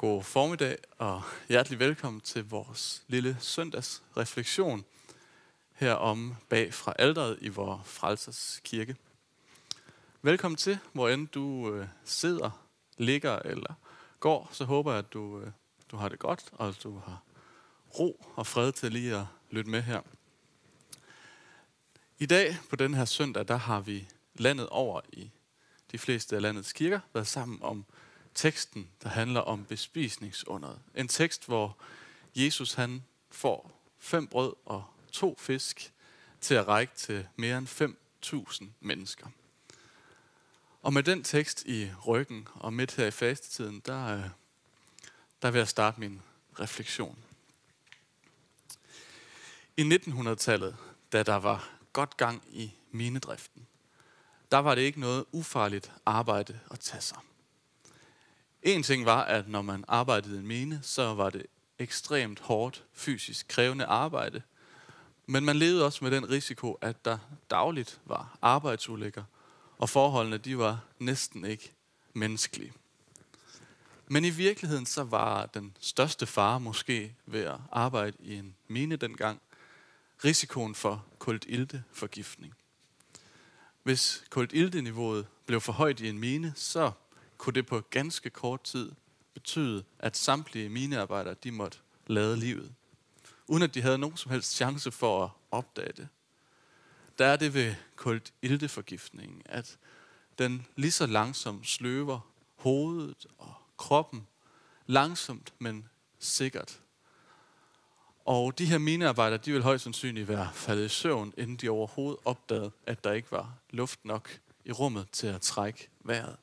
God formiddag og hjertelig velkommen til vores lille søndagsreflektion herom bag fra alderet i vores frelsers kirke. Velkommen til, hvor end du øh, sidder, ligger eller går, så håber jeg, at du, øh, du har det godt, og at du har ro og fred til lige at lytte med her. I dag på den her søndag, der har vi landet over i de fleste af landets kirker været sammen om teksten, der handler om bespisningsunderet. En tekst, hvor Jesus han får fem brød og to fisk til at række til mere end 5.000 mennesker. Og med den tekst i ryggen og midt her i fastetiden, der, øh, der vil jeg starte min refleksion. I 1900-tallet, da der var godt gang i minedriften, der var det ikke noget ufarligt arbejde at tage sig. En ting var, at når man arbejdede i en mine, så var det ekstremt hårdt, fysisk krævende arbejde. Men man levede også med den risiko, at der dagligt var arbejdsulykker, og forholdene de var næsten ikke menneskelige. Men i virkeligheden så var den største fare måske ved at arbejde i en mine dengang, risikoen for kulilteforgiftning. Hvis kultilteniveauet blev for højt i en mine, så kunne det på ganske kort tid betyde, at samtlige minearbejdere de måtte lade livet, uden at de havde nogen som helst chance for at opdage det. Der er det ved koldt ilteforgiftning, at den lige så langsomt sløver hovedet og kroppen, langsomt, men sikkert. Og de her minearbejdere, de vil højst sandsynligt være faldet i søvn, inden de overhovedet opdagede, at der ikke var luft nok i rummet til at trække vejret.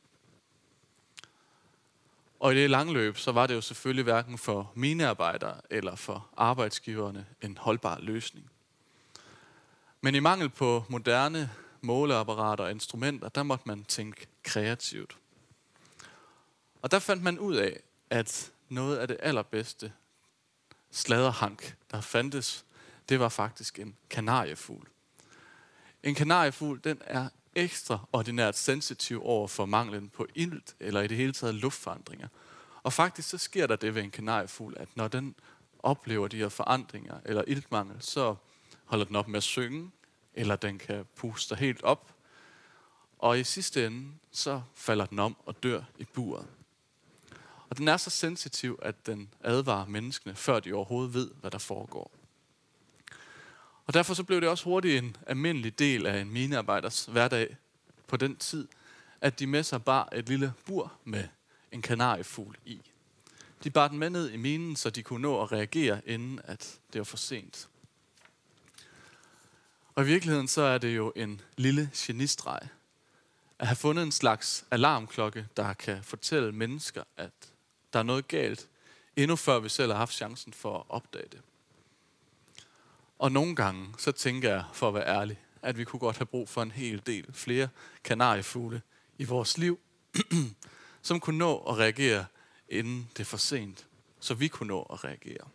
Og i det lange løb, så var det jo selvfølgelig hverken for minearbejdere eller for arbejdsgiverne en holdbar løsning. Men i mangel på moderne måleapparater og instrumenter, der måtte man tænke kreativt. Og der fandt man ud af, at noget af det allerbedste sladerhank, der fandtes, det var faktisk en kanariefugl. En kanariefugl, den er ekstraordinært sensitiv over for manglen på ilt, eller i det hele taget luftforandringer. Og faktisk så sker der det ved en kanariefugl, at når den oplever de her forandringer eller iltmangel, så holder den op med at synge, eller den kan puste helt op. Og i sidste ende, så falder den om og dør i buret. Og den er så sensitiv, at den advarer menneskene, før de overhovedet ved, hvad der foregår. Og derfor så blev det også hurtigt en almindelig del af en minearbejders hverdag på den tid, at de med sig bar et lille bur med en kanariefugl i. De bar den med ned i minen, så de kunne nå at reagere, inden at det var for sent. Og i virkeligheden så er det jo en lille genistreg at have fundet en slags alarmklokke, der kan fortælle mennesker, at der er noget galt, endnu før vi selv har haft chancen for at opdage det. Og nogle gange, så tænker jeg, for at være ærlig, at vi kunne godt have brug for en hel del flere kanariefugle i vores liv, som kunne nå at reagere, inden det er for sent, så vi kunne nå at reagere.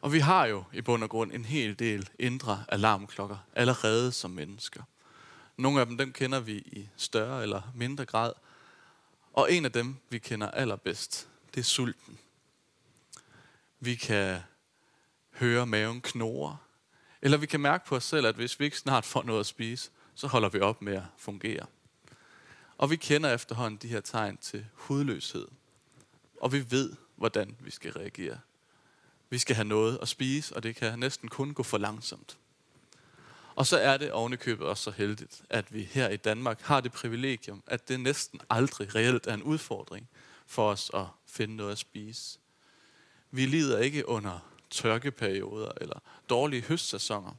Og vi har jo i bund og grund en hel del indre alarmklokker allerede som mennesker. Nogle af dem, dem kender vi i større eller mindre grad. Og en af dem, vi kender allerbedst, det er sulten. Vi kan høre maven knore. Eller vi kan mærke på os selv, at hvis vi ikke snart får noget at spise, så holder vi op med at fungere. Og vi kender efterhånden de her tegn til hudløshed. Og vi ved, hvordan vi skal reagere. Vi skal have noget at spise, og det kan næsten kun gå for langsomt. Og så er det ovenikøbet også så heldigt, at vi her i Danmark har det privilegium, at det næsten aldrig reelt er en udfordring for os at finde noget at spise. Vi lider ikke under tørkeperioder eller dårlige høstsæsoner.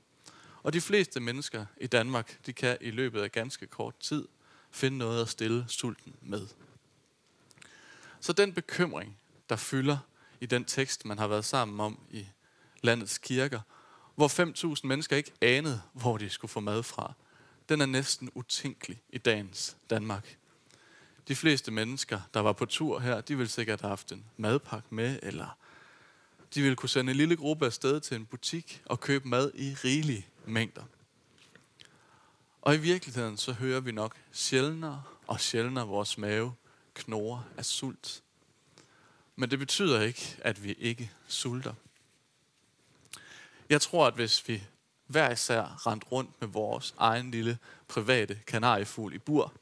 Og de fleste mennesker i Danmark, de kan i løbet af ganske kort tid finde noget at stille sulten med. Så den bekymring, der fylder i den tekst, man har været sammen om i landets kirker, hvor 5.000 mennesker ikke anede, hvor de skulle få mad fra, den er næsten utænkelig i dagens Danmark. De fleste mennesker, der var på tur her, de ville sikkert have haft en madpakke med, eller de ville kunne sende en lille gruppe afsted til en butik og købe mad i rigelige mængder. Og i virkeligheden så hører vi nok sjældnere og sjældnere vores mave knore af sult Men det betyder ikke, at vi ikke sulter. Jeg tror, at hvis vi hver især rent rundt med vores egen lille private kanariefugl i bur,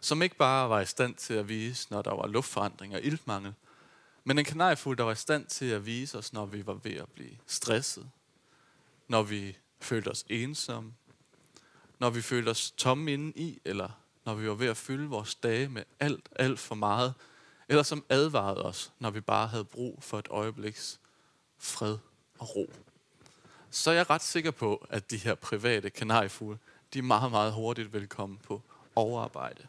som ikke bare var i stand til at vise, når der var luftforandring og iltmangel, men en kanariefugl, der var i stand til at vise os, når vi var ved at blive stresset, når vi følte os ensomme, når vi følte os tomme inde i, eller når vi var ved at fylde vores dage med alt, alt for meget, eller som advarede os, når vi bare havde brug for et øjebliks fred og ro. Så er jeg ret sikker på, at de her private kanariefugle, de meget, meget hurtigt velkommen på overarbejde.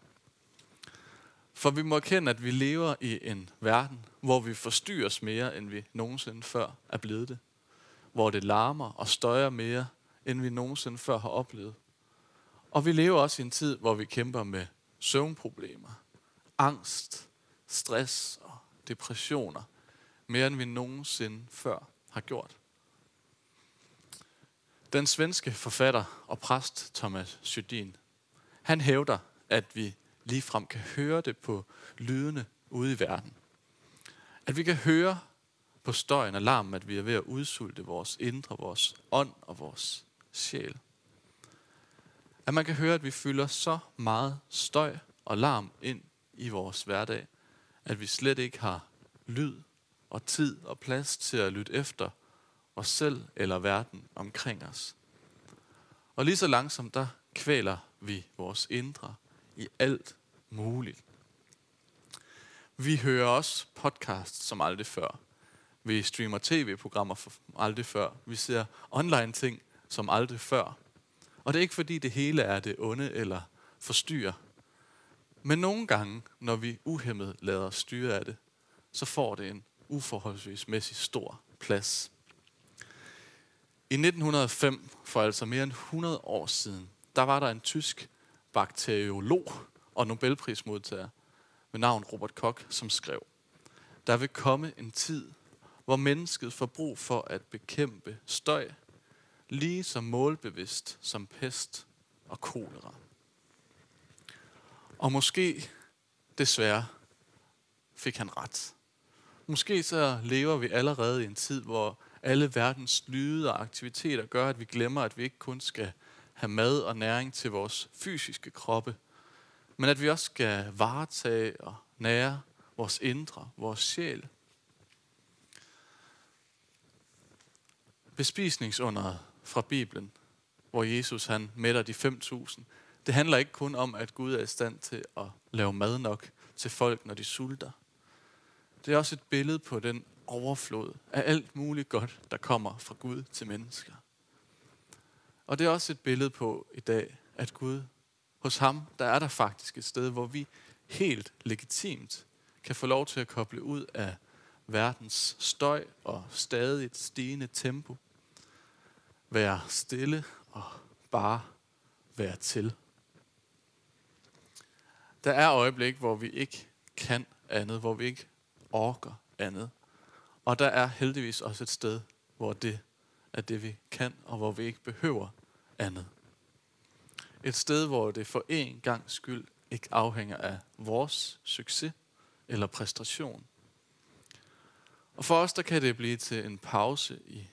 For vi må erkende, at vi lever i en verden, hvor vi forstyrres mere, end vi nogensinde før er blevet det. Hvor det larmer og støjer mere, end vi nogensinde før har oplevet. Og vi lever også i en tid, hvor vi kæmper med søvnproblemer, angst, stress og depressioner, mere end vi nogensinde før har gjort. Den svenske forfatter og præst Thomas Sjödin, han hævder, at vi ligefrem kan høre det på lydene ude i verden. At vi kan høre på støjen og larmen, at vi er ved at udsulte vores indre, vores ånd og vores sjæl. At man kan høre, at vi fylder så meget støj og larm ind i vores hverdag, at vi slet ikke har lyd og tid og plads til at lytte efter os selv eller verden omkring os. Og lige så langsomt, der kvæler vi vores indre i alt muligt. Vi hører også podcasts som aldrig før. Vi streamer tv-programmer som aldrig før. Vi ser online ting som aldrig før. Og det er ikke fordi det hele er det onde eller forstyrrer. Men nogle gange, når vi uhemmet lader os styre af det, så får det en uforholdsvis mæssig stor plads. I 1905, for altså mere end 100 år siden, der var der en tysk bakteriolog og Nobelprismodtager med navn Robert Koch, som skrev, der vil komme en tid, hvor mennesket får brug for at bekæmpe støj, lige så målbevidst som pest og kolera. Og måske, desværre, fik han ret. Måske så lever vi allerede i en tid, hvor alle verdens lyde og aktiviteter gør, at vi glemmer, at vi ikke kun skal have mad og næring til vores fysiske kroppe, men at vi også skal varetage og nære vores indre, vores sjæl. Bespisningsunderet fra Bibelen, hvor Jesus han mætter de 5.000, det handler ikke kun om, at Gud er i stand til at lave mad nok til folk, når de sulter. Det er også et billede på den overflod af alt muligt godt, der kommer fra Gud til mennesker. Og det er også et billede på i dag, at Gud, hos ham, der er der faktisk et sted, hvor vi helt legitimt kan få lov til at koble ud af verdens støj og stadig stigende tempo. Være stille og bare være til. Der er øjeblik, hvor vi ikke kan andet, hvor vi ikke orker andet. Og der er heldigvis også et sted, hvor det af det, vi kan, og hvor vi ikke behøver andet. Et sted, hvor det for en gang skyld ikke afhænger af vores succes eller præstation. Og for os, der kan det blive til en pause i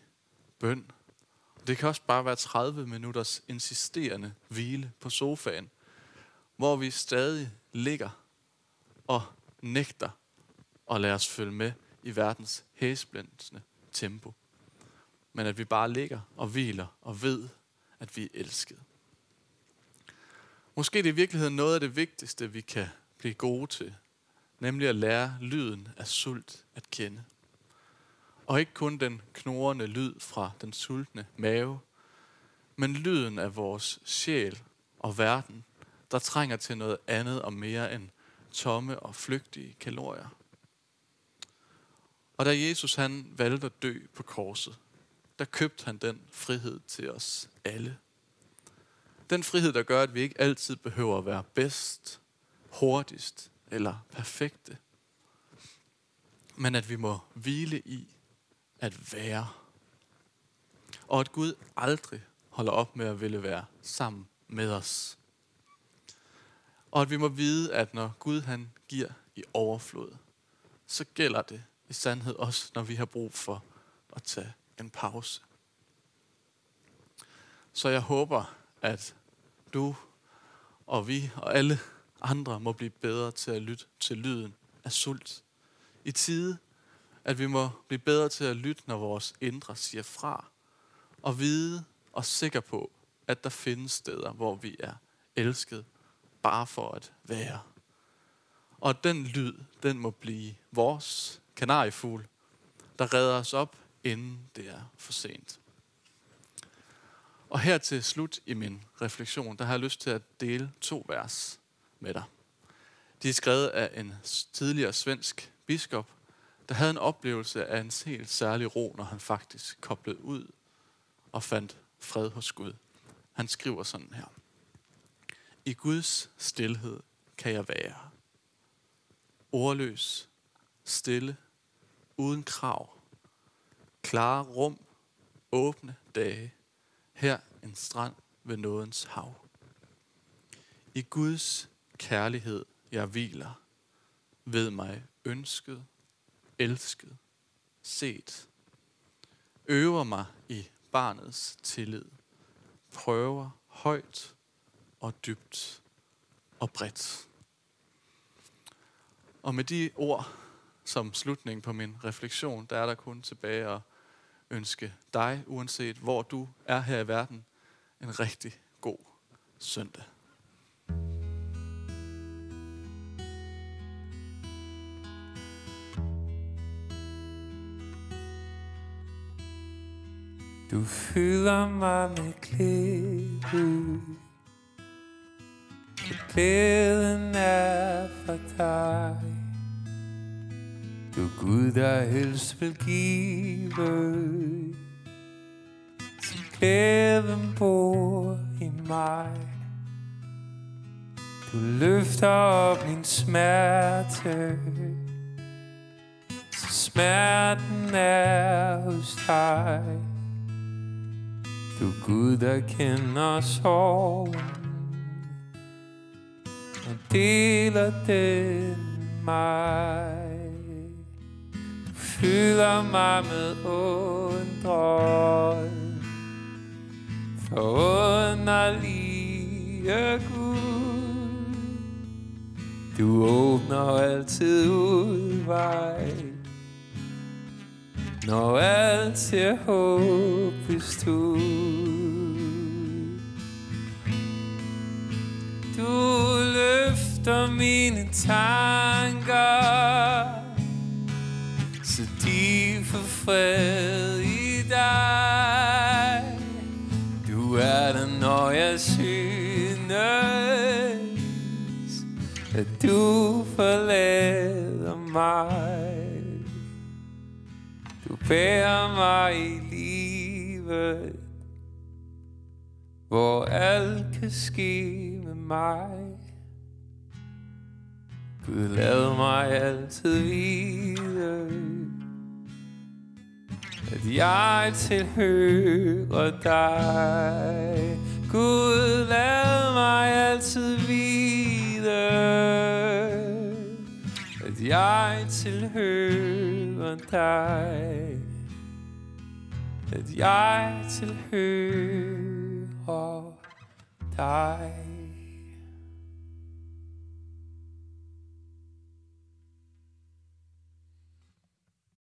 bøn. Det kan også bare være 30 minutters insisterende hvile på sofaen, hvor vi stadig ligger og nægter at lade os følge med i verdens hæsblændende tempo. Men at vi bare ligger og hviler og ved, at vi er elsket. Måske det er i virkeligheden noget af det vigtigste, vi kan blive gode til, nemlig at lære lyden af sult at kende. Og ikke kun den knurrende lyd fra den sultne mave, men lyden af vores sjæl og verden, der trænger til noget andet og mere end tomme og flygtige kalorier. Og da Jesus han valgte at dø på korset, der købte han den frihed til os alle. Den frihed, der gør, at vi ikke altid behøver at være bedst, hurtigst eller perfekte. Men at vi må hvile i at være. Og at Gud aldrig holder op med at ville være sammen med os. Og at vi må vide, at når Gud han giver i overflod, så gælder det i sandhed også, når vi har brug for at tage en pause. Så jeg håber, at du og vi og alle andre må blive bedre til at lytte til lyden af sult. I tide, at vi må blive bedre til at lytte, når vores indre siger fra, og vide og sikker på, at der findes steder, hvor vi er elsket, bare for at være. Og den lyd, den må blive vores kanariefugl, der redder os op, inden det er for sent. Og her til slut i min refleksion, der har jeg lyst til at dele to vers med dig. De er skrevet af en tidligere svensk biskop, der havde en oplevelse af en helt særlig ro, når han faktisk koblede ud og fandt fred hos Gud. Han skriver sådan her. I Guds stillhed kan jeg være. Ordløs, stille, uden krav. Klare rum, åbne dage. Her en strand ved nådens hav. I Guds kærlighed jeg hviler, ved mig ønsket, elsket, set. Øver mig i barnets tillid. Prøver højt og dybt og bredt. Og med de ord som slutning på min refleksion, der er der kun tilbage at ønske dig, uanset hvor du er her i verden, en rigtig god søndag. Du fylder mig med glæde Glæden er for dig du Gud, der helst vil give Så glæden bor i mig. Du løfter op min smerte. Så smerten er hos dig. Du Gud, der kender sorgen. Og deler den mig fylder mig med undren. Forunderlige Gud. Du åbner altid udvej. Når alt ser håbløst ud. Du løfter mine tanker for fred i dig. Du er der, når jeg synes At du forlader mig. Bærer mig i livet Hvor alt kan ske med mig. Gud lad mig altid vide at jeg tilhører dig. Gud lad mig altid vide At jeg tilhører dig. At jeg tilhører dig.